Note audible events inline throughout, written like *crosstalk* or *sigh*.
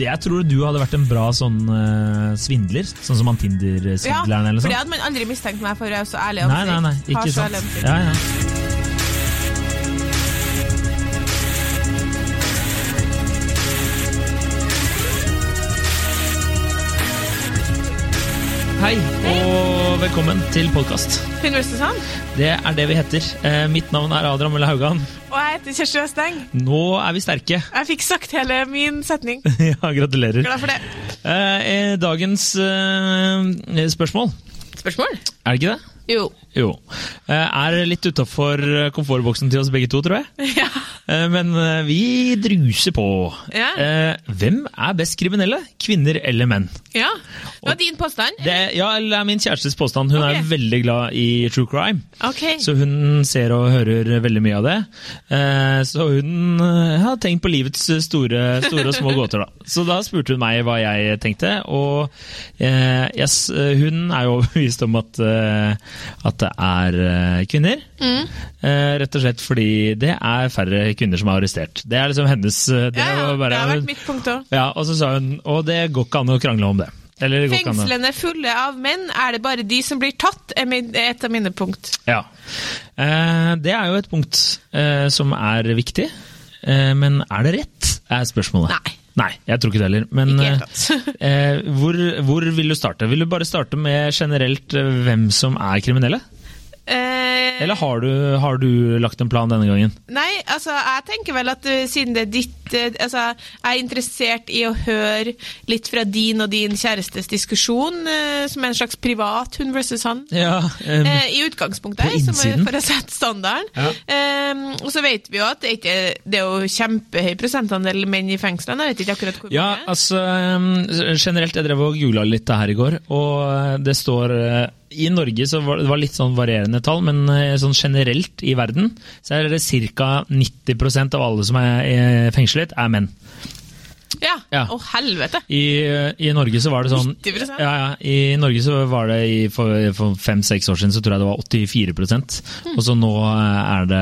Jeg tror du hadde vært en bra sånn uh, svindler, sånn som han Tinder-svindleren eller for det hadde man aldri mistenkt meg for. Jeg er så ærlig Nei, nei, nei, ikke sant. Ja, ja. Hei, og velkommen til podkast. Det er det vi heter. Eh, mitt navn er Adrian Mølle Haugan. Og jeg heter Kjersti Østeng. Nå er vi sterke. *laughs* Jeg fikk sagt hele min setning. ja, gratulerer. Glad for det. Eh, eh, dagens eh, spørsmål, Spørsmål? er det ikke det? Jo. Jo. Eh, er litt utafor komfortboksen til oss begge to, tror jeg. *laughs* Ja. Eh, Men eh, vi druser på. Ja. Eh, Hvem er best kriminelle? Kvinner eller menn? ja. Det var din påstand. Det, ja, eller er min kjærestes påstand. Hun er veldig glad i true crime. Okay. Så hun ser og hører veldig mye av det. Eh, Så hun eh, har tenkt på livets store, store og små *laughs* gåter, da. Så da spurte hun meg hva jeg tenkte, og eh, yes, hun er jo *laughs* overbevist om at, at det er kvinner. Mm. Rett og slett fordi det er færre kvinner som er arrestert. Det er liksom hennes det Ja, ja, bare- det har vært mitt punkt òg. Ja, og så sa hun Og det går ikke an å krangle om det. Eller det går ikke an Fengslene fulle av menn, er det bare de som blir tatt, er et av mine punkt. Ja. Eh, det er jo et punkt eh, som er viktig. Eh, men er det rett, er spørsmålet. Nei. Nei, jeg tror ikke det heller. Men *laughs* eh, hvor, hvor vil du starte? Vil du bare starte med generelt hvem som er kriminelle? Eh, Eller har du, har du lagt en plan denne gangen? Nei, altså, jeg tenker vel at uh, siden det er ditt uh, Altså, jeg er interessert i å høre litt fra din og din kjærestes diskusjon, som er en slags privat hun versus han. Ja, um, Eh, I utgangspunktet, som er for å sette standarden. Ja. Eh, og så vet vi jo at det, ikke, det er jo kjempehøy prosentandel menn i fengslene. Jeg vet ikke akkurat hvor Ja, mange. altså um, Generelt, jeg drev og googla litt det her i går, og det står I Norge så var det litt sånn varierende tall, men uh, sånn generelt i verden så er det ca. 90% av alle som er eh, fengslet, er menn. Ja. Ja. Å, helvete! I, I Norge så var det sånn 90%? Ja, ja. I Norge så var det i, for, for fem-seks år siden så tror jeg det var 84 Mm. Og så nå uh, er det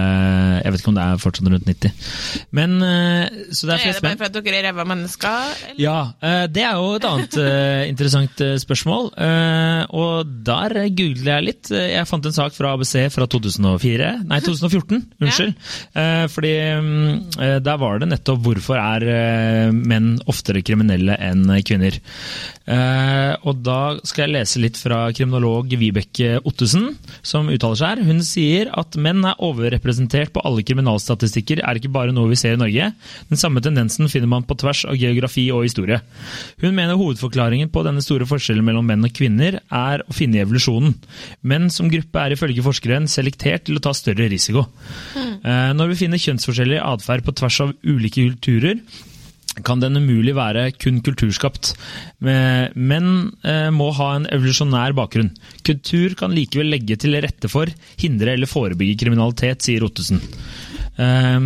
Jeg vet ikke om det er fortsatt rundt 90 Men uh, Så det er Er det bare fordi dere er ræva mennesker? Eller? Ja, eh, det er jo et annet eh, interessant eh, spørsmål. eh, Og der googlet jeg litt. Eh, Jeg fant en sak fra ABC fra 2004, nei 2014, unnskyld. Ja. Fordi mm, eh, der var det nettopp hvorfor er eh, menn oftere kriminelle enn kvinner. Eh, Og da skal jeg lese litt fra kriminolog Vibeke Ottesen, som uttaler seg her. Hun sier at menn er overrepresentert på alle kriminalstatistikker, er ikke bare noe vi ser i Norge. Den samme tendensen finner man på tvers av geografi og historie. Hun mener hovedforklaringen på denne store forskjellen mellom menn og kvinner er å finne i evolusjonen. Menn som gruppe er ifølge forskeren selektert til å ta større risiko. Eh, Når vi finner kjønnsforskjellig atferd på tvers av ulike kulturer, kan den umulig være kun kulturskapt, men men, eh, må ha en evolusjonær bakgrunn. Kultur kan likevel legge til rette for, hindre eller forebygge kriminalitet, sier Ottesen. Eh,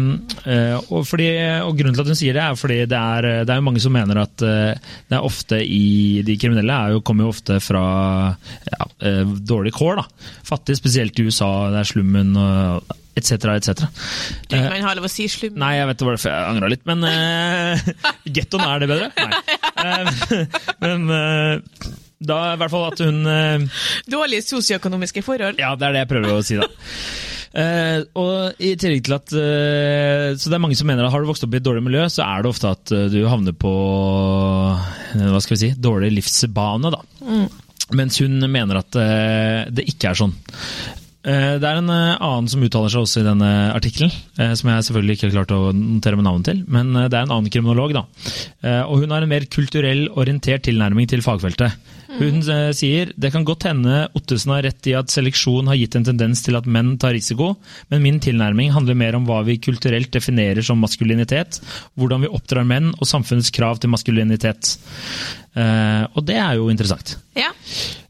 og, fordi, og Grunnen til at hun sier det, er fordi det er, det er mange som mener at eh, det er ofte i De kriminelle er jo, kommer jo ofte fra ja, eh, dårlige kår. da. Fattige, spesielt i USA, det er slummen og etc. etc. Du kan ha lov å si slum. Nei, jeg vet det hvorfor jeg angra litt, men uh, Gettoen er det bedre? Nei. Uh, men uh, da i hvert fall at hun uh, Dårlige sosioøkonomiske forhold. Ja, det er det jeg prøver å si, da. Uh, og i tillegg til at uh, Så det er mange som mener at har du vokst opp i et dårlig miljø, så er det ofte at eh, du havner på eh, hva skal vi si, dårlig livsbane, da. Mens hun mener at eh, det ikke er sånn. Eh, Det er en eh, annen som uttaler seg også i denne artikkelen, eh, som jeg selvfølgelig ikke har klart å notere med navnet til, men det er en annen kriminolog. da. Og hun har en mer kulturell orientert tilnærming til fagfeltet. Hun eh, sier det kan godt hende Ottesen har rett i at seleksjon har gitt en tendens til at menn tar risiko, men min tilnærming handler mer om hva vi kulturelt definerer som maskulinitet, hvordan vi oppdrar menn og samfunnets krav til maskulinitet. Og det er jo interessant. Ja.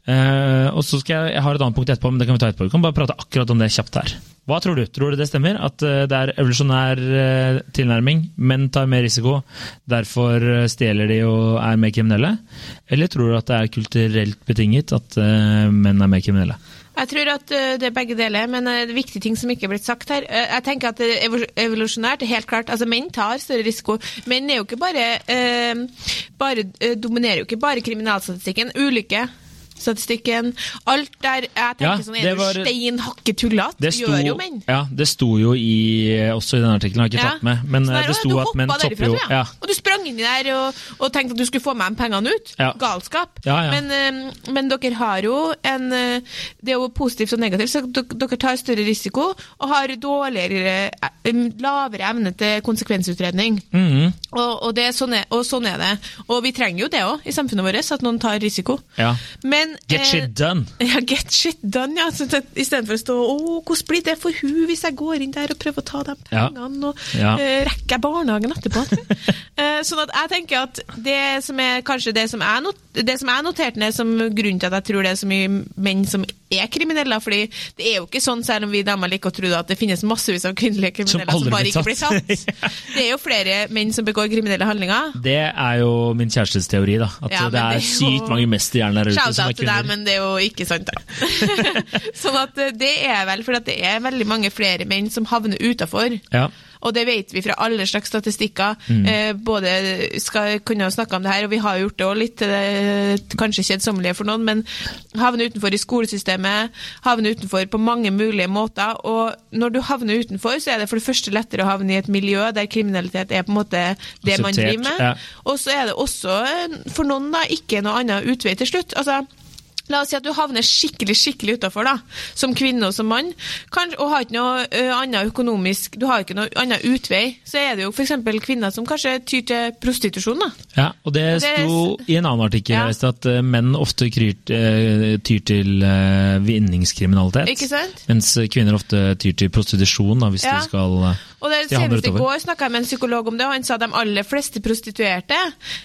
Eh, og så skal jeg, jeg har et annet punkt etterpå, men det kan vi ta etterpå. Vi kan bare prate akkurat om det kjapt her. Hva tror du? Tror du det stemmer? At eh, det er evolusjonær eh, tilnærming, menn tar mer risiko, derfor stjeler de og er mer kriminelle? Eller tror du at det er kulturelt betinget at menn er mer kriminelle? Jeg tror at det er begge deler, men det er viktige ting som ikke er blitt sagt her. Jeg tenker at evolusjonært er helt klart, altså Menn tar større risiko. Menn er jo ikke bare bare, dominerer jo ikke bare kriminalstatistikken. Ulykke. Statistikken, alt der Jeg tenker Ja, sånn, er var- stein hakke tullete? Gjør jo menn. ja, det sto jo i, også i den artikkelen, har jeg ikke Ja. tatt med, men eh, der, det sto at menn topper jo ja. Og du sprang inni der og, og tenkte at du skulle få med dem pengene ut. Galskap. Men, eh, men dere har jo en eh, Det er jo positivt og negativt, så dere, tar større risiko og har dårligere eh, lavere evne til konsekvensutredning. Mhm, Og, og, det, sånn er, og sånn er det. Og vi trenger jo det òg i samfunnet vårt, at noen tar risiko. ja. Men Get eh, shit done. *laughs* ja, get shit done, ja. Istedenfor å stå Å, hvordan blir det for hun hvis jeg går inn der og prøver å ta de Ja. pengene, og Ja. eh, rekker jeg barnehagen etterpå? *laughs* Eh, sånn at jeg tenker at det som er kanskje det som jeg, not, det som jeg noterte ned som grunnen til at jeg tror det er så mye menn som er kriminelle, fordi det er jo ikke sånn, selv om vi damer liker å tro at det finnes massevis av kvinnelige kriminelle som, aldri bare blir ikke blir tatt. tatt. Det er jo flere menn som begår kriminelle handlinger. Det er jo min kjærestes teori, da. At Ja, det er det er jo- sykt mange mesterhjerner der ute som er Shout-out der, men det er jo ikke sant, da. *laughs* *laughs* sånn at eh, det er vel fordi at det er veldig mange flere menn som havner utafor. Ja. Og det vet vi fra alle slags statistikker. Mm. Eh, både skal kunne snakke om det her, og vi har gjort det òg litt eh, kanskje kjedsommelige for noen, men havne utenfor i skolesystemet, havne utenfor på mange mulige måter. Og når du havner utenfor, så er det for det første lettere å havne i et miljø der kriminalitet er på en måte det man driver med. ja. Og så er det også, for noen, da, ikke noe annet utvei til slutt. Altså, La oss si at du havner skikkelig skikkelig utafor, som kvinne og som mann, kanskje, og har ikke noe uh, annet økonomisk Du har ikke noe annen utvei. Så er det jo f.eks. kvinner som kanskje tyr til prostitusjon. da. Ja, og det Og det- sto i en annen artikkel Ja. at uh, menn ofte kryr, uh, tyr til uh, vinningskriminalitet. Ikke sant? Mens kvinner ofte tyr til prostitusjon da, hvis Ja. de skal uh, Og det Senest i går snakka jeg med en psykolog om det, og han sa at de aller fleste prostituerte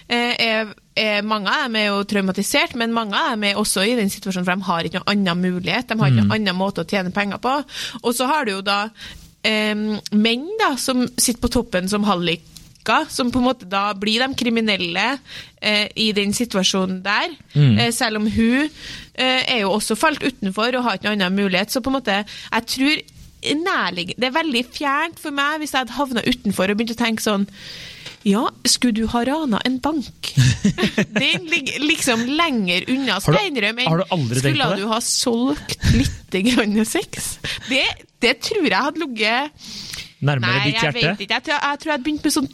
er Mange av dem er jo traumatisert, men mange av dem er også i den situasjonen, for de har ikke noen annen mulighet. De har ikke Mm. noen annen måte å tjene penger på. Og så har du jo da eh, menn da, som sitter på toppen som halliker, som på en måte da blir de kriminelle eh, i den situasjonen der. Mm. Eh, selv om hun eh, er jo også falt utenfor og har ikke noen annen mulighet. Så på en måte, jeg tror nærliggende Det er veldig fjernt for meg hvis jeg hadde havna utenfor og begynt å tenke sånn ja, skulle du ha rana en bank? *laughs* Den ligger liksom lenger unna Steinrøm enn har du aldri tenkt skulle på det? du ha solgt litt grann sex? Det, det tror jeg hadde ligget nærmere Nei, ditt jeg hjerte? vet ikke. Jeg tror jeg, tror jeg hadde begynt med sånn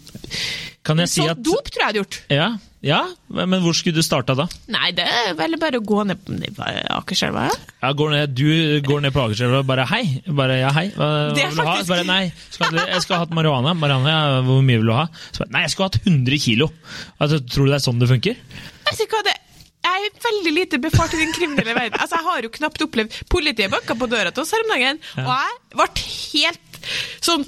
Kan jeg si at dop tror jeg jeg hadde gjort. ja, ja, men hvor skulle du starta da? Nei, det er vel bare å gå ned på Akerselva. ja. Ja, går ned, du går ned på Akerselva og bare hei. Bare ja, hei. Hva, Det er vil du faktisk- ha? Bare, nei, skal jeg skal ha hatt marihuana. marihuana ja, hvor mye vil du ha? Bare, nei, jeg skulle hatt 100 kilo. Altså, tror du det er sånn det funker? Vet hva det jeg er veldig lite befart i den kriminelle verden. Altså, Jeg har jo knapt opplevd Politiet banka på døra til oss her om dagen, og jeg ble helt sånn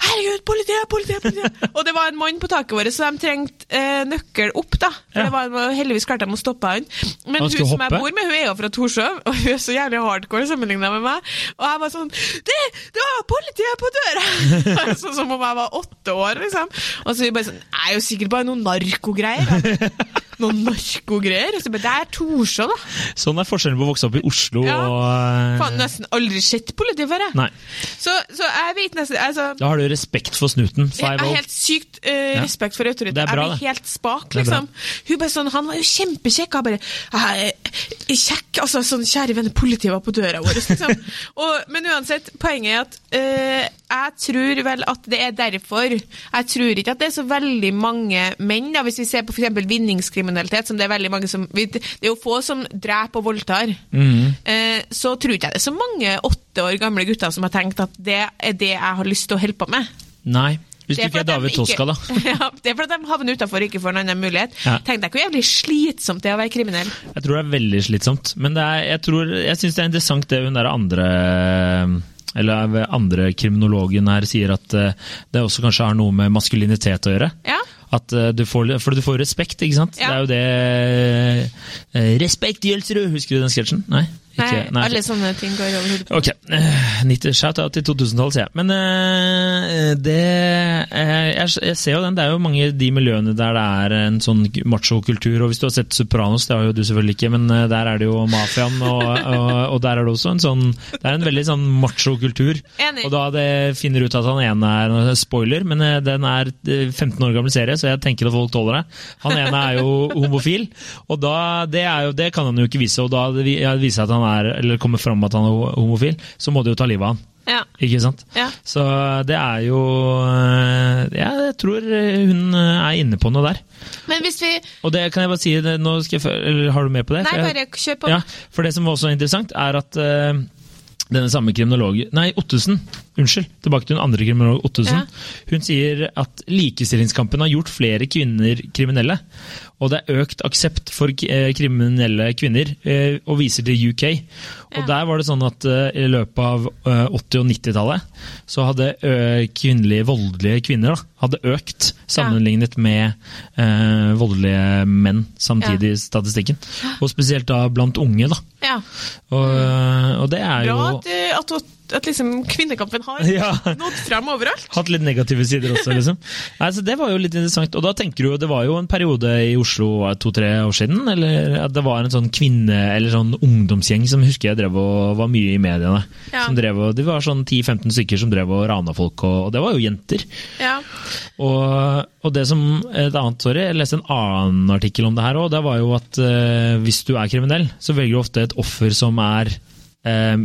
Herregud, politiet, politiet! politiet. *laughs* Og det var en mann på taket vårt, så de trengte eh, nøkkel opp. da. For Ja. det var, Heldigvis klarte de å stoppe han. Men Han hun som som jeg bor med, hun er jo fra Torshov, og hun er så jævlig hardcore sammenligna med meg. Og jeg var sånn Det, det var politiet på døra! *laughs* *laughs* sånn som om jeg var åtte år, liksom. Og så vi bare sånn Jeg er jo sikkert bare noen narkogreier. Noen narkogreier. Og så bare, Det er Torshov, da. Sånn er forskjellen på å vokse opp i Oslo Ja. og eh, Faen, nesten aldri sett. Nei. Så, så jeg vet nesten altså, Da har du respekt for snuten. jeg har helt sykt uh, respekt for autoritet. Jeg blir helt spak, liksom. Hun bare sånn, Han var jo kjempekjekk. Jeg bare Kjekk? Altså, sånn Kjære venner, politiet var på døra vår, liksom. *laughs* Og, men uansett, poenget er at uh, jeg tror vel at det er derfor. Jeg tror ikke at det er så veldig mange menn, da, hvis vi ser på f.eks. vinningskriminalitet, som det er veldig mange som Det er jo få som dreper og voldtar. Mm. Eh, så tror ikke jeg det er så mange åtte år gamle gutter som har tenkt at det er det jeg har lyst til å holde på med. Nei. Hvis du ikke er David Toska, da. *laughs* ja, det er fordi de havner utafor og ikke får en annen mulighet. Ja. Tenk deg hvor jævlig slitsomt det er å være kriminell. Jeg tror det er veldig slitsomt. Men det er, jeg, tror- jeg syns det er interessant det hun der andre eller andre kriminologen her sier at eh, det også kanskje har noe med maskulinitet å gjøre. Ja. At eh, du får, for du får respekt, ikke sant? Ja. Det er jo det eh, Respekt, Jølsrud! Husker du den sketsjen? Nei? Ikke, Nei, alle sånne ting går over hodet på. Ok, eh, 90 shout-out til 2000-tallet, sier jeg. Men uh, det uh, jeg, jeg ser jo den, det er jo mange de miljøene der det er en sånn machokultur. Og hvis du har sett Sopranos, det har jo du selvfølgelig ikke, men uh, der er det jo mafiaen, og, og, og der er det også en sånn Det er en veldig sånn machokultur. Og da det finner ut at han ene er en spoiler, men eh, den er eh, 15 år gammel serie, så jeg tenker at folk tåler det. Han ene er jo homofil, og da, det, er jo, det kan han jo ikke vise. Og da det viser at han er, eller kommer fram at han er homofil, så må de jo ta livet av han. Ja. Ikke sant? Ja. Så det er jo eh, ja, Jeg tror hun eh, er inne på noe der. Men hvis vi Og det kan jeg bare si nå skal jeg, eller Har du med på det? Nei, bare kjør på. ja, for det som også er interessant, er at uh, denne samme kriminologen Nei, Ottesen. Unnskyld. Tilbake til den andre kriminologen, Ottesen. Ja. Hun sier at likestillingskampen har gjort flere kvinner kriminelle. Og det er økt aksept for eh, kriminelle kvinner, eh, og viser til UK. Og Ja. der var det sånn at eh, i løpet av eh, 80- og 90-tallet så hadde kvinnelige voldelige kvinner da, hadde økt sammenlignet med eh, voldelige menn samtidig i statistikken. Og spesielt da blant unge. da. Ja. Og, og det er Bra jo eh, at, at, at liksom kvinnekampen har *laughs* Ja. nådd frem overalt. Hatt litt negative sider også, liksom. *laughs* Nei, så Det var jo litt interessant. Og da tenker du, Det var jo en periode i Oslo to-tre år siden eller at det var en sånn kvinne- eller sånn ungdomsgjeng som husker jeg drev og var mye i mediene. Ja. Som drev og, Det var sånn 10-15 stykker som drev og rana folk, og, og det var jo jenter. Ja. Og, og det som et annet, sorry, Jeg leste en annen artikkel om det her òg. Det var jo at eh, hvis du er kriminell, så velger du ofte et offer som er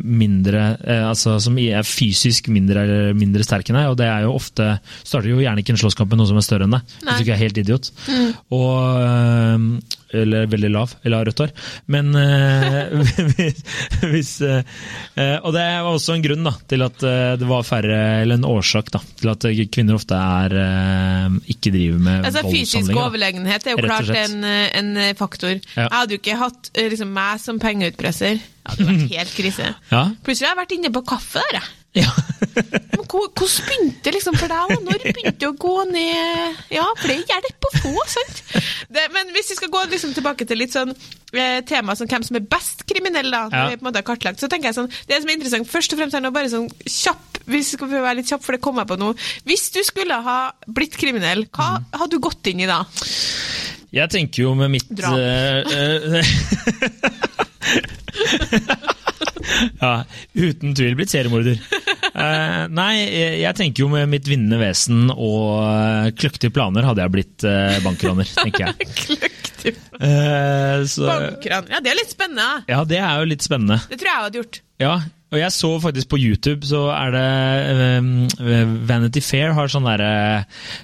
mindre eh, altså Som er fysisk mindre, eller mindre sterk enn deg. Og det er jo ofte starter jo gjerne ikke en slåsskamp med noen som er større enn deg. Hvis du ikke er helt idiot. Og eh, eller veldig lav, eller har rødt hår. Men eh, hvis, *laughs* hvis eh, Og det var også en grunn da, til at eh, det var færre, eller en årsak da, til at kvinner ofte er ikke driver med Altså, fysisk overlegenhet er jo klart en, en faktor. Ja. Jeg hadde jo ikke hatt liksom, meg som pengeutpresser. Det hadde vært *laughs* helt krise. Ja. Plutselig har jeg vært inne på kaffe der, jeg. Ja. *laughs* Men Hvordan begynte det liksom for deg? Når begynte det å gå ned Ja, for det er hjelp å få, sant? Det, men hvis vi skal gå liksom tilbake til litt sånn eh, tema som hvem som er best kriminell, da, når Ja. vi på en måte har kartlagt, så tenker jeg sånn Det som er interessant, først og fremst er nå bare sånn kjapp hvis vi skal være litt kjapp, for det kom jeg på nå. Hvis du skulle ha blitt kriminell, hva Mm. hadde du gått inn i da? Jeg tenker jo med mitt Drap. Uh, *laughs* *laughs* *laughs* Ja, uten tvil blitt seriemorder. Uh, nei, jeg tenker jo med mitt vinnende vesen og eh, kløktige planer hadde jeg blitt uh, bankraner, tenker jeg. *laughs* Kløktig uh, så, bankran. Ja, det er litt spennende. ja, det er jo litt spennende. Det tror jeg jeg hadde gjort. Ja, og jeg så faktisk på YouTube, så er det um, Vanity Fair har sånn derre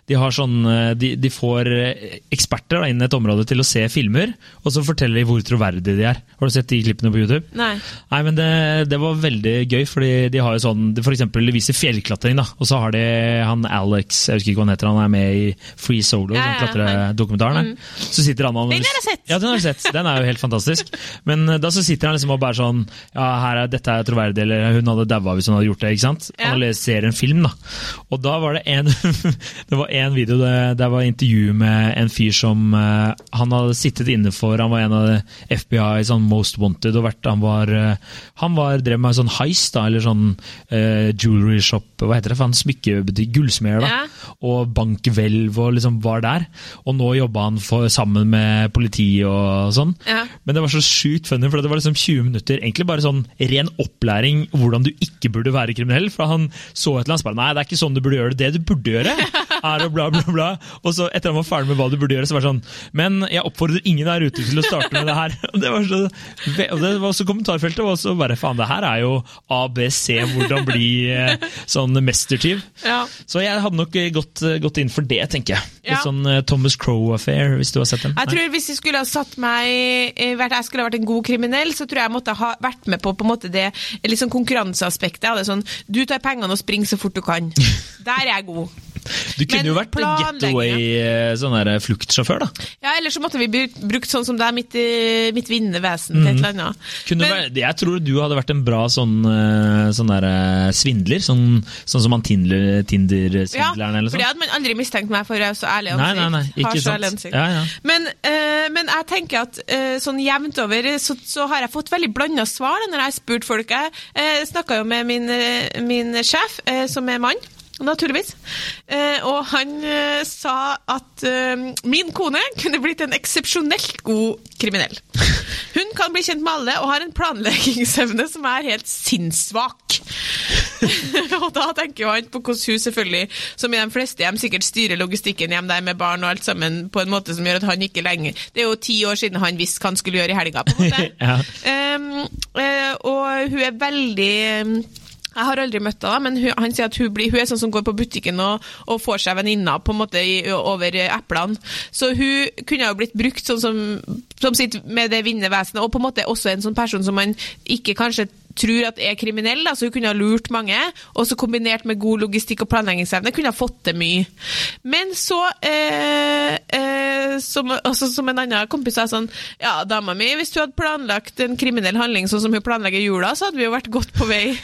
De har sånn eh, de, de får eh, eksperter da, inn i et område til å se filmer, og så forteller de hvor troverdige de er. Har du sett de klippene på YouTube? Nei. Nei, men det, det var veldig gøy, fordi de har jo sånn For eksempel de viser fjellklatring, da, og så har de han Alex, jeg husker ikke hva han heter, han er med i Free Solo, Ja, ja, klatredokumentaren. Mm. Så sitter han og Den har jeg sett! Ja, den har du sett. Den er jo helt fantastisk. Men da så sitter han liksom og bare sånn Ja, her er, dette er troverdig, eller hun hadde daua hvis hun hadde gjort det. ikke sant? Ja. Analyserer en film, da. Og da var det en *laughs* Det var en video der det var intervju med en fyr som eh, Han hadde sittet inne for Han var en av FBI sånn Most Wanted og vært Han var eh, Han var, drev med sånn heist, da, eller sånn uh, jewelry shop, hva heter det? For han smykkebutikk, gullsmeder, da. Ja. Og bankhvelv og liksom var der. Og nå jobba han for, sammen med politi og sånn. Ja. Men det var så sjukt funny, for det var liksom 20 minutter egentlig bare sånn ren opplæring hvordan du ikke burde være kriminell. For han så et eller annet og bare Nei, det er ikke sånn du burde gjøre det. Det du burde gjøre, er å bla, bla, bla. Og så etter han var ferdig med hva du burde gjøre, så var det sånn Men jeg oppfordrer ingen der ute til å starte med det her. *laughs* Og det var så og det var også kommentarfeltet var også bare Faen, det her er jo ABC, hvordan bli eh, sånn mestertyv. Ja. Så jeg hadde nok gått, gått inn for det, tenker jeg. Litt Ja. sånn eh, Thomas Crow-affair, hvis du har sett den. Jeg tror Hvis jeg skulle ha satt meg jeg skulle ha vært en god kriminell, så tror jeg jeg måtte ha vært med på, på en måte det litt sånn konkurranseaspektet. Det sånn, du tar pengene og springer så fort du kan. *laughs* Der er jeg god. Du kunne Men jo vært getaway eh, sånn der fluktsjåfør, da. Ja, Eller så måtte vi brukt, sånn som deg, mitt, eh, mitt vinnende vesen, til et eller annet. Mhm. Men- være, jeg tror du hadde vært en bra sånn, eh, sånn der, eh, svindler. Sånn, sånn som han Tinder-svindleren Tinder-svindleren eller for det sånn. hadde man aldri mistenkt meg for. Jeg er så ærlig Nei, nei, nei, ikke Har så ærlig ansikt. Ja, ja. Men, øh, men jeg tenker at øh, sånn jevnt over så, så har jeg fått veldig blanda svar når jeg har spurt folk. Jeg øh, snakka jo med min, eh, min sjef, eh, som er mann. Naturligvis. Eh, og han eh, sa at eh, min kone kunne blitt en eksepsjonelt god kriminell. Hun kan bli kjent med alle og har en planleggingsevne som er helt sinnssvak. *laughs* og da tenker jo han på hvordan hun selvfølgelig, som i de fleste hjem, sikkert styrer logistikken hjem der med barn og alt sammen på en måte som gjør at han ikke lenger Det er jo ti år siden han visste hva han skulle gjøre i helga, på en måte. *laughs* Ja. Eh, og hun er veldig jeg har aldri møtt henne, men hun, han sier at hun, blir, hun er sånn som går på butikken og, og får seg venninner på en måte over eplene. Så hun kunne jo blitt brukt sånn som, som sitt med det vinnende vesenet, og på en måte også en sånn person som man ikke kanskje tror at er kriminell, da, så hun kunne ha lurt mange, og så kombinert med god logistikk og planleggingsevne, kunne ha fått til mye. Men så, eh, eh, som, også som en annen kompis sa sånn, ja, dama mi, hvis du hadde planlagt en kriminell handling sånn som hun planlegger jula, så hadde vi jo vært godt på vei. *laughs*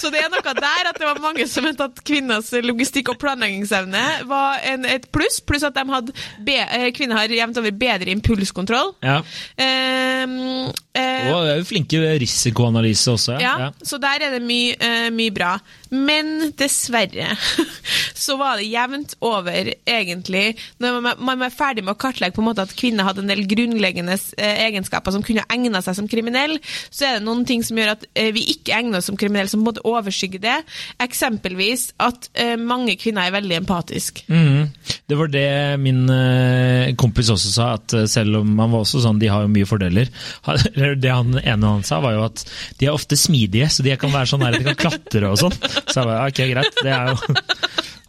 Så det er noe der at det var mange som mente at kvinners logistikk og planleggingsevne var en, et pluss, pluss at be, eh, kvinner har jevnt over bedre impulskontroll. Ja. Um, uh, Og er jo flinke ved risikoanalyse også. ja, Ja. så der er det mye, uh, mye bra. Men dessverre *laughs* så var det jevnt over, egentlig. Når man, man var ferdig med å kartlegge på en måte at kvinner hadde en del grunnleggende eh, egenskaper som kunne egna seg som kriminell, så er det noen ting som gjør at vi ikke egner oss som kriminelle, som på en måte overskygger det. Eksempelvis at eh, mange kvinner er veldig empatiske. Mm. Det var det min eh, kompis også sa, at eh, selv om han var også sånn, de har jo mye fordeler. *laughs* Det han ene han sa, var jo at de er ofte smidige, så de kan være sånn her, de kan klatre og sånn. Så jeg bare, ok, greit, det er jo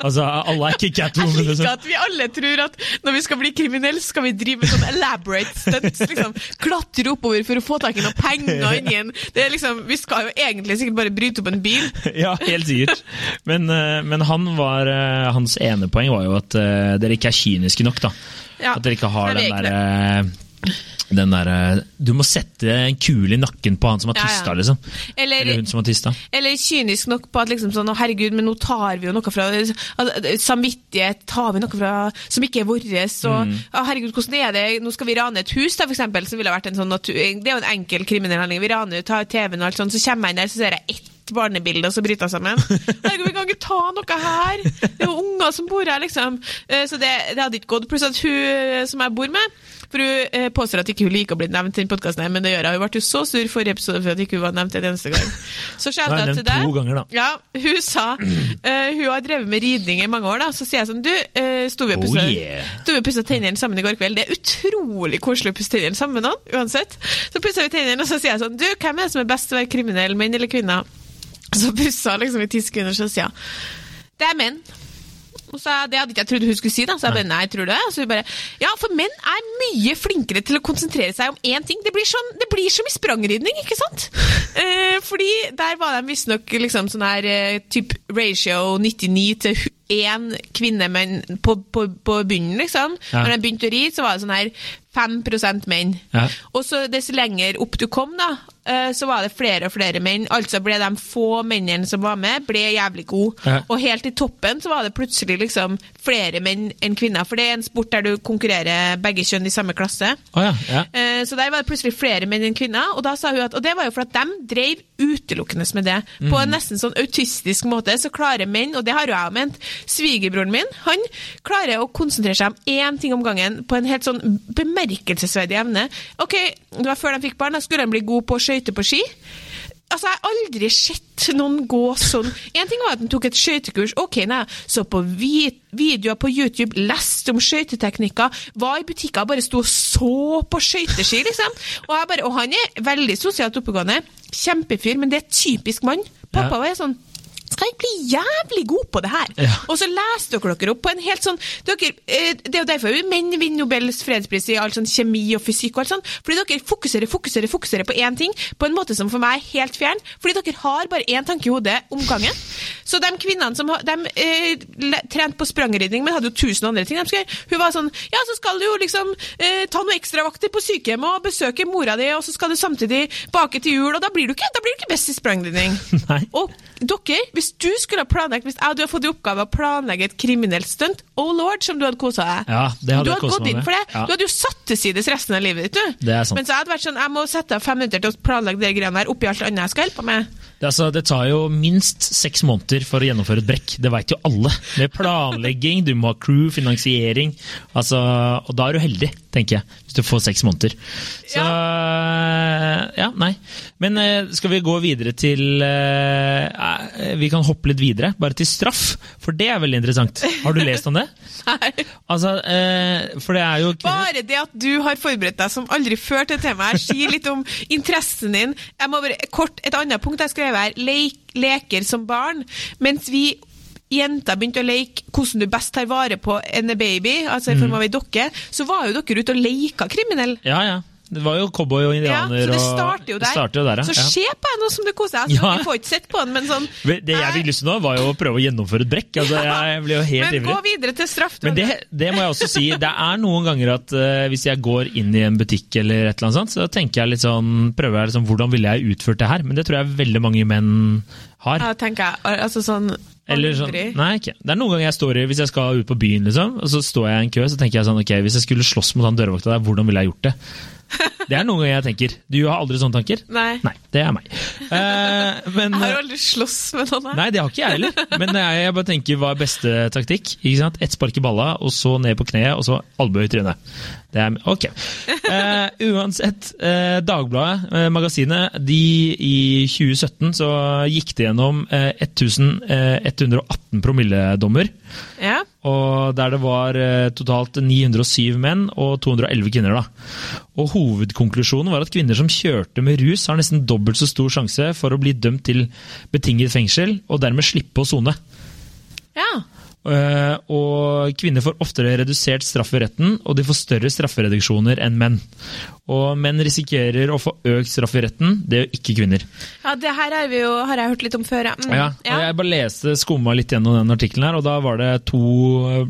Altså, alle er ikke Jeg Catwoman, liker liksom. at vi alle tror at når vi skal bli kriminelle, skal vi drive med sånn elaborate stunts. Liksom, klatre oppover for å få tak i noen penger inn igjen. det er liksom, Vi skal jo egentlig sikkert bare bryte opp en bil. *laughs* Ja, helt sikkert. Men, eh, men han var, eh, hans ene poeng var jo at eh, dere ikke er kyniske nok, da. Ja, At dere ikke har den derre den der, eh, Du må sette en kule i nakken på han som har Ja, ja. liksom. Eller, Eller hun som har tysta. eller kynisk nok på at liksom sånn, herregud, men nå tar vi jo noe fra Samvittighet tar vi noe fra som ikke er vårt. Og Mm. herregud, hvordan er det? Nå skal vi rane et hus, da, for eksempel, som ville vært en sånn natur... Det er jo en enkel kriminell handling. Vi raner ut, tar TV-en og alt sånt, så kommer jeg inn der, så ser jeg ett barnebilde, og så bryter jeg sammen. *laughs* Herregud, vi kan ikke ta noe her! Det er jo unger som bor her, liksom. Eh, Så det, det hadde ikke gått. Pluss at hun som jeg bor med, for hun eh, påstår at ikke hun liker å bli nevnt i den podkasten, men det gjør hun. Hun ble jo så sur forrige episode for at ikke hun var nevnt en eneste gang. Så shout jeg til deg. to ganger, da. Ja, hun sa uh, Hun har drevet med ridning i mange år, da. Så sier jeg sånn Du, uh, sto vi og Oh, pussa yeah. og pussa tennene sammen i går kveld? Det er utrolig koselig å pusse tennene sammen med noen, uansett. Så pussa vi tennene, og så sier jeg sånn Du, hvem er det som er best til å være kriminell, menn eller kvinner? Så pussa liksom i ti sekunder, så sier hun Det er menn. Og så, Det hadde ikke jeg trodd hun skulle si, da. Så jeg bare nei, tror du det? Og så hun bare Ja, for menn er mye flinkere til å konsentrere seg om én ting. Det blir, sånn, det blir som i sprangridning, ikke sant? *laughs* Eh, fordi der var de visstnok liksom sånn her eh, typ ratio 99 til 1 kvinne menn på, på, på bunnen, liksom. Ja. Når jeg begynte å ri, så var det sånn her 5 menn. Ja. Og så dess lenger opp du kom, da, eh, så var det flere og flere menn. Altså ble de få mennene som var med, ble jævlig gode. Ja. Og helt i toppen så var det plutselig liksom flere menn enn kvinner. For det er en sport der du konkurrerer begge kjønn i samme klasse. Oh, ja. Eh, Så der var det plutselig flere menn enn kvinner. Og da sa hun at, og det var jo for at de drev utelukkende med det. På en nesten sånn autistisk måte så klarer menn, og det har jo jeg ment, svigerbroren min, han klarer å konsentrere seg om én ting om gangen på en helt sånn bemerkelsesverdig evne. Ok, det var før de fikk barn, da skulle de bli gode på å skøyte på ski. Altså, Jeg har aldri sett noen gå sånn. En ting var at han tok et skøytekurs. Ok, nei, så på vi videoer på YouTube, leste om skøyteteknikker, var i butikker og bare sto og så på skøyteski, liksom. Og, jeg bare, og han er veldig sosialt oppegående. Kjempefyr, men det er typisk mann. Pappa Ja. var sånn jeg bli jævlig god på det her. Ja. Og så leser dere dere opp på en helt sånn dere, eh, Det er jo derfor menn vinner Nobels fredspris i all sånn kjemi og fysikk og alt sånt. Fordi dere fokuserer, fokuserer, fokuserer på én ting på en måte som for meg er helt fjern. Fordi dere har bare én tanke i hodet om gangen. Så de kvinnene som de, eh, trente på sprangridning, men hadde jo tusen andre ting de skulle gjøre, hun var sånn Ja, så skal du jo liksom eh, ta noen ekstravakter på sykehjemmet og besøke mora di, og så skal du samtidig bake til jul, og da blir du ikke, da blir du ikke best i sprangridning. *laughs* Og dere, hvis du skulle ha planlagt, hvis jeg hadde fått i oppgave å planlegge et kriminelt stunt, oh lord, som du hadde kosa deg. Ja, det hadde du hadde gått inn for det. Ja. Du hadde jo satt til sides resten av livet ditt, du. Det er sant. Mens jeg hadde vært sånn, jeg må sette av fem minutter til å planlegge de greiene der oppi alt annet jeg skal hjelpe med. Det, altså, det tar jo minst seks måneder for å gjennomføre et brekk. Det veit jo alle. Med planlegging, du må ha crew, finansiering. Altså, og da er du heldig, tenker jeg, hvis du får seks måneder. Så ja, nei. Men eh, skal vi gå videre til eh, eh, Vi kan hoppe litt videre, bare til straff. For det er veldig interessant. Har du lest om det? *laughs* Nei. Altså, eh, for det er jo Bare det at du har forberedt deg som aldri før til temaet sier litt om interessen din. Jeg må bare, kort, Et annet punkt jeg har skrevet her, leik, leker som barn. Mens vi jenter begynte å leke hvordan du best tar vare på en baby, altså i Mm. form av ei dokke, så var jo dere ute og leika kriminell. Ja, ja. Det var jo cowboy og Ja, indianer så det starter jo der. Starter jo der, ja. Så ja. se på henne som du koser deg. Altså, Ja. Får ikke sett på den, men sånn Det jeg fikk lyst til nå, var jo å prøve å gjennomføre et brekk. Altså, jeg ble jo helt Men gå videre til straff. Men det, det må jeg også si. Det er noen ganger at uh, hvis jeg går inn i en butikk eller et eller annet sånt, så tenker jeg litt sånn, prøver jeg liksom, hvordan ville jeg utført det her? Men det tror jeg veldig mange menn har. Ja, tenker jeg. Altså sånn Eller sånn, nei, ikke. Det er noen ganger jeg står i, hvis jeg skal ut på byen, liksom, og så står jeg i en kø, så tenker jeg sånn, ok, hvis jeg skulle slåss mot han dørvakta der, hvordan ville jeg gjort det? *laughs* Det er noen ganger jeg tenker. Du har aldri sånne tanker? Nei. Nei, det er meg. *laughs* Eh, men, Jeg har aldri slåss med noen her. Nei, det har ikke jeg heller. Men jeg bare tenker hva er beste taktikk? Ikke sant? Ett spark i balla, og så ned på kneet, og så albue i trynet. Det er, ok. Eh, uansett, eh, Dagbladet, eh, magasinet, de i 2017 så gikk det gjennom eh, 1118 promilledommer. Ja. Og der det var eh, totalt 907 menn og 211 kvinner. da. Og Hovedkonklusjonen var at kvinner som kjørte med rus, har nesten dobbelt så stor sjanse for å bli dømt til betinget fengsel, og dermed slippe å sone. ja. Eh, og kvinner får oftere redusert straff i retten, og de får større straffereduksjoner enn menn. Og menn risikerer å få økt straff i retten, det gjør ikke kvinner. Ja, det her jo, har jeg hørt litt om før, ja. Mm. Ja, og Jeg bare leste, skumma litt gjennom den artikkelen, her, og da var det to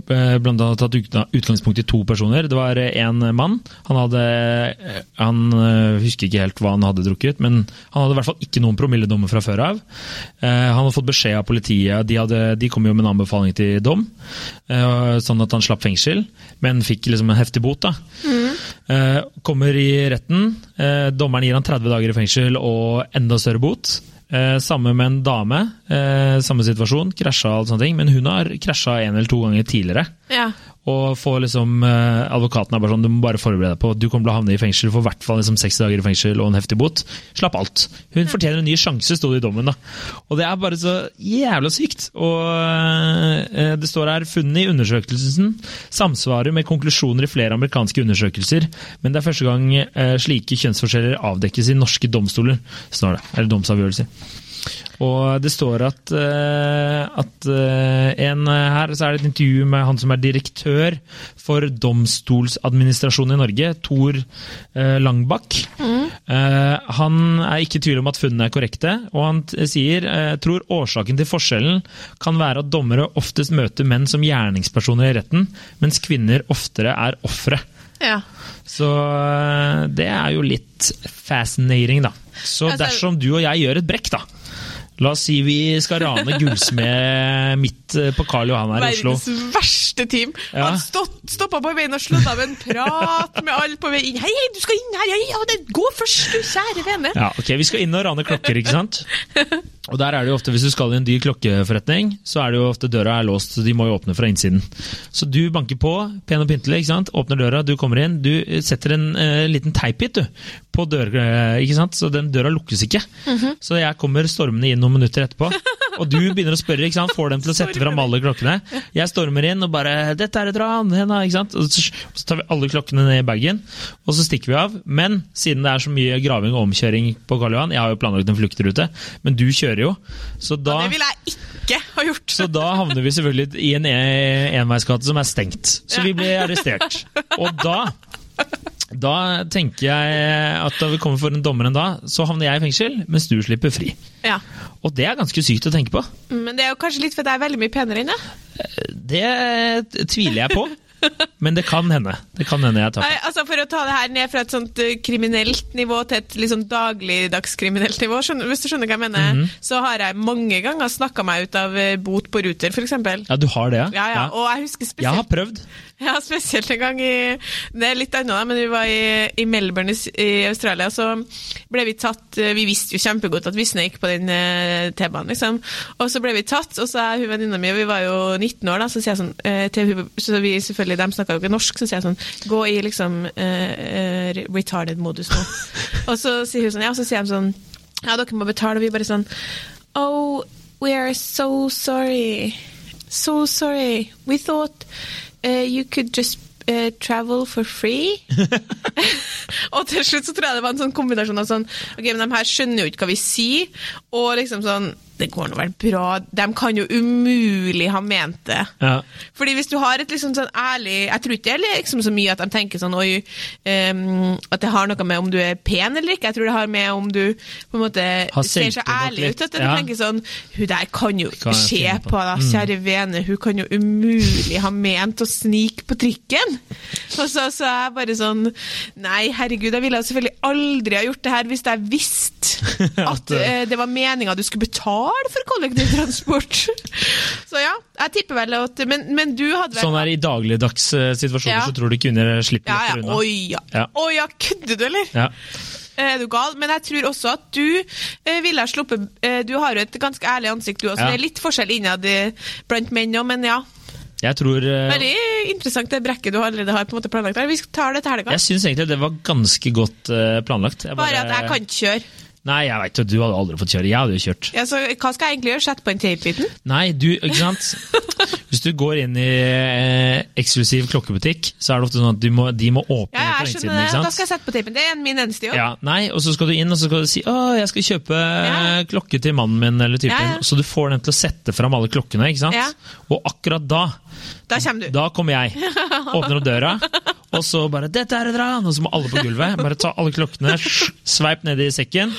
eh, Blant annet tatt utgangspunkt i to personer. Det var en mann. Han hadde eh, Han eh, husker ikke helt hva han hadde drukket, men han hadde i hvert fall ikke noen promilledommer fra før av. Eh, Han hadde fått beskjed av politiet, de, hadde, de kom jo med en anbefaling til dom, eh, sånn at han slapp fengsel, men fikk liksom en heftig bot. da. Mm. Kommer i retten, eh, dommeren gir han 30 dager i fengsel og enda større bot. Eh, samme med en dame, eh, samme situasjon, krasja og sånne ting, men hun har krasja en eller to ganger tidligere. Ja. Og får liksom, eh, Advokaten er bare sånn, du må bare forberede deg på du kommer til å havne i fengsel, du får i hvert fall liksom 60 dager i fengsel og en heftig bot. Slapp alt. Hun fortjener en ny sjanse, sto det i dommen. da. Og det er bare så jævla sykt. Og eh, det står her funnet i undersøkelsen samsvarer med konklusjoner i flere amerikanske undersøkelser, men det er første gang eh, slike kjønnsforskjeller avdekkes i norske domstoler, står det. Eller domsavgjørelser. Og det står at, eh, at eh, en her, så er det et intervju med han som er direktør for domstolsadministrasjonen i Norge, Tor eh, Langbakk. Eh, han er ikke i tvil om at funnene er korrekte, og han sier eh, tror årsaken til forskjellen kan være at dommere oftest møter menn som gjerningspersoner i retten, mens kvinner oftere er ofre. ja. Så eh, det er jo litt fascinating, da. Så Altså- dersom du og jeg gjør et brekk, da La oss si vi skal rane gullsmed midt eh, på Karl Johan her i Oslo. Verdens verste team. Ja. Han stoppa på veien og slått av en prat med alle på vei inn. Hei, hei, du skal inn her! Ja, ja, det, gå først, du kjære vene! Ja, ok, Vi skal inn og rane klokker, ikke sant? *laughs* Og der er det jo ofte, Hvis du skal i en dyr klokkeforretning, så er det jo ofte døra er låst, så de må jo åpne fra innsiden. Så du banker på, pen og pyntelig, ikke sant? åpner døra, du kommer inn. Du setter en eh, liten teipbit på døra, ikke sant? så den døra lukkes ikke. Så jeg kommer stormende inn noen minutter etterpå. *laughs* Og du begynner å spørre, ikke sant? får dem til å sette fram alle klokkene. Jeg stormer inn og bare 'Dette er et ran!' Henne, ikke sant? Og så tar vi alle klokkene ned i bagen, og så stikker vi av. Men siden det er så mye graving og omkjøring på Karl Johan, jeg har jo planlagt en fluktrute, men du kjører jo, så da Det ville jeg ikke ha gjort. så da havner vi selvfølgelig i en e- enveisgate som er stengt. Så vi blir arrestert. Og da da tenker jeg at da vi kommer for en dommer en dag, så havner jeg i fengsel, mens du slipper fri. Ja. Og det er ganske sykt å tenke på. Men det er jo kanskje litt fordi jeg er veldig mye penere enn deg. Det tviler jeg på. *laughs* Men det kan hende. Det kan hende jeg tar feil. altså For å ta det her ned fra et sånt eh, kriminelt nivå til et liksom dagligdagskriminelt nivå, hvis du skjønner hva jeg mener, Mhm. så har jeg mange ganger snakka meg ut av eh, bot på Ruter, f.eks. Ja, du har det, ja? Ja, ja. Og jeg husker Jeg har prøvd. ja, spesielt en gang i Det er litt annet, men vi var i, i Melbourne i, Australia, så ble vi tatt eh, Vi visste jo kjempegodt at Visne gikk på den T-banen, liksom. Og så ble vi tatt, og så er hun venninna mi, vi var jo 19 år, da, så sier jeg sånn til hun Så vi selvfølgelig, de snakka jo ikke norsk, så sier jeg sånn Gå i liksom uh, eh, retarded modus nå. *laughs* og så sier hun sånn, ja, så sier de sånn Ja, dere må betale, og vi bare sånn Oh, we are so sorry. So sorry. We thought uh, you could just uh, travel for free. *laughs* *laughs* og til slutt så tror jeg det var en sånn kombinasjon av sånn Ok, men de her skjønner jo ikke hva vi sier, og liksom sånn Det går nå vel bra. De kan jo umulig ha ment det. Ja. Fordi hvis du har et liksom sånn ærlig Jeg tror ikke det er liksom så mye at de tenker sånn Oi, um, at det har noe med om du er pen eller ikke. Jeg tror det har med om du på en måte ser så ærlig ut. At du ja. tenker sånn Hun der kan jo Kan se på. på deg, kjære vene. Hun kan jo umulig ha ment å snike på trikken. Og så, så er jeg bare sånn Nei, herregud, jeg ville selvfølgelig aldri ha gjort det her hvis jeg visste *laughs* at uh, det var meninga du skulle betale for kollektivtransport. *laughs* så ja, jeg tipper vel at Men, men du hadde vel Sånn er i dagligdags eh, situasjoner, Ja. så tror du kvinner slipper ja, ja. unna. Oi, ja. Ja. Oi, ja, kødder du, eller? Ja. Er du gal? Men jeg tror også at du eh, ville ha sluppet eh, Du har jo et ganske ærlig ansikt, du også. Ja. Det er litt forskjell innad blant menn òg, men ja. Jeg tror eh, Veldig interessant det brekket du allerede har på en måte planlagt. Vi tar det til helga. Jeg syns egentlig det var ganske godt eh, planlagt. Jeg Bare at jeg kan ikke kjøre. Nei, jeg jo, du hadde aldri fått kjøre. Jeg hadde jo kjørt. Ja, så hva skal jeg egentlig gjøre? Sette på en tapebiten? Nei, du, ikke sant? *laughs* Hvis du går inn i eh, eksklusiv klokkebutikk, så er det ofte sånn at du må, de må åpne Ja, på innsiden. ikke Da sant? skal jeg sette på tapen. Det er min eneste jobb. Ja, nei, og så skal du inn og så skal du si å, jeg skal kjøpe eh, Ja. klokke til mannen min, eller typen. Ja. Så du får den til å sette fram alle klokkene, ikke sant? Og akkurat da, Da kommer du. da kommer jeg. *laughs* Åpner opp døra, og så bare 'Dette er et ran!' Og så må alle på gulvet bare ta alle klokkene, *laughs* sveip ned i sekken,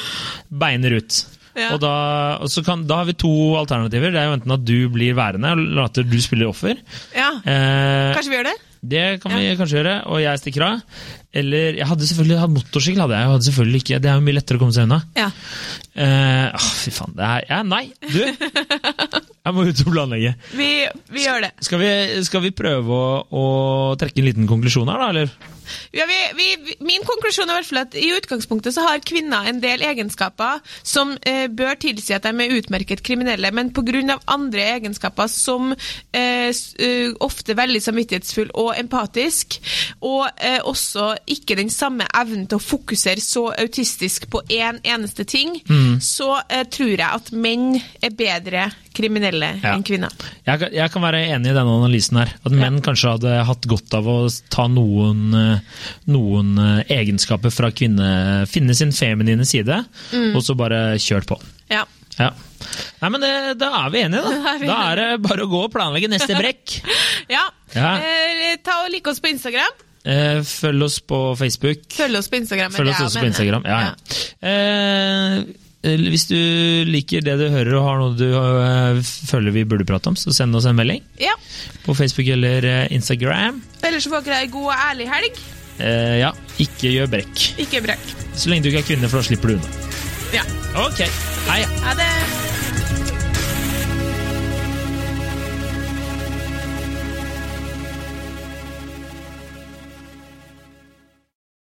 beiner ut. Ja. Og, da, og så kan, da har vi to alternativer. Det er jo enten at du blir værende og later du spiller offer. Ja. Eh, Kanskje vi gjør det? det kan vi kanskje gjøre, og jeg stikker av. Eller Jeg hadde selvfølgelig hatt motorsykkel. hadde jeg, jeg hadde selvfølgelig ikke, Det er jo mye lettere å komme seg unna. Ja. Eh, å, fy faen. Det er, ja, nei, du! *laughs* Jeg må ut og planlegge. Vi, vi gjør det. Skal vi, skal vi prøve å, å trekke en liten konklusjon her, da? eller? Ja, vi, vi, min konklusjon er i hvert fall at i utgangspunktet så har kvinner en del egenskaper som eh, bør tilsi at de er utmerket kriminelle, men pga. andre egenskaper som eh, eh, ofte veldig samvittighetsfull og empatisk, og eh, også ikke den samme evnen til å fokusere så autistisk på én eneste ting, så eh, tror jeg at menn er bedre kriminelle Ja. enn kvinner. Jeg, kan- jeg kan være enig i denne analysen her. At menn kanskje hadde hatt godt av å ta noen, eh, noen eh, egenskaper fra kvinne, finne sin feminine side, Mm. og så bare kjørt på. Ja. Ja. Nei, men det, Da er vi enige, Da *laughs* da. er Da er det bare å gå og planlegge neste brekk. *laughs* ja. Ja. Eh, ta og Like oss på Instagram. Eh, følg oss på Facebook. Følg oss på Instagram. Følg oss også på Instagram. Ja, ja. Eh, hvis du liker det du hører og har noe du eh, føler vi burde prate om, så send oss en melding Ja. på Facebook eller eh, Instagram. Ellers får dere ei god og ærlig helg. Eh, ja, ikke gjør brekk. Ikke brekk. Så lenge du ikke er kvinne, for da slipper du unna. Ja. Ok, hei. Ha det.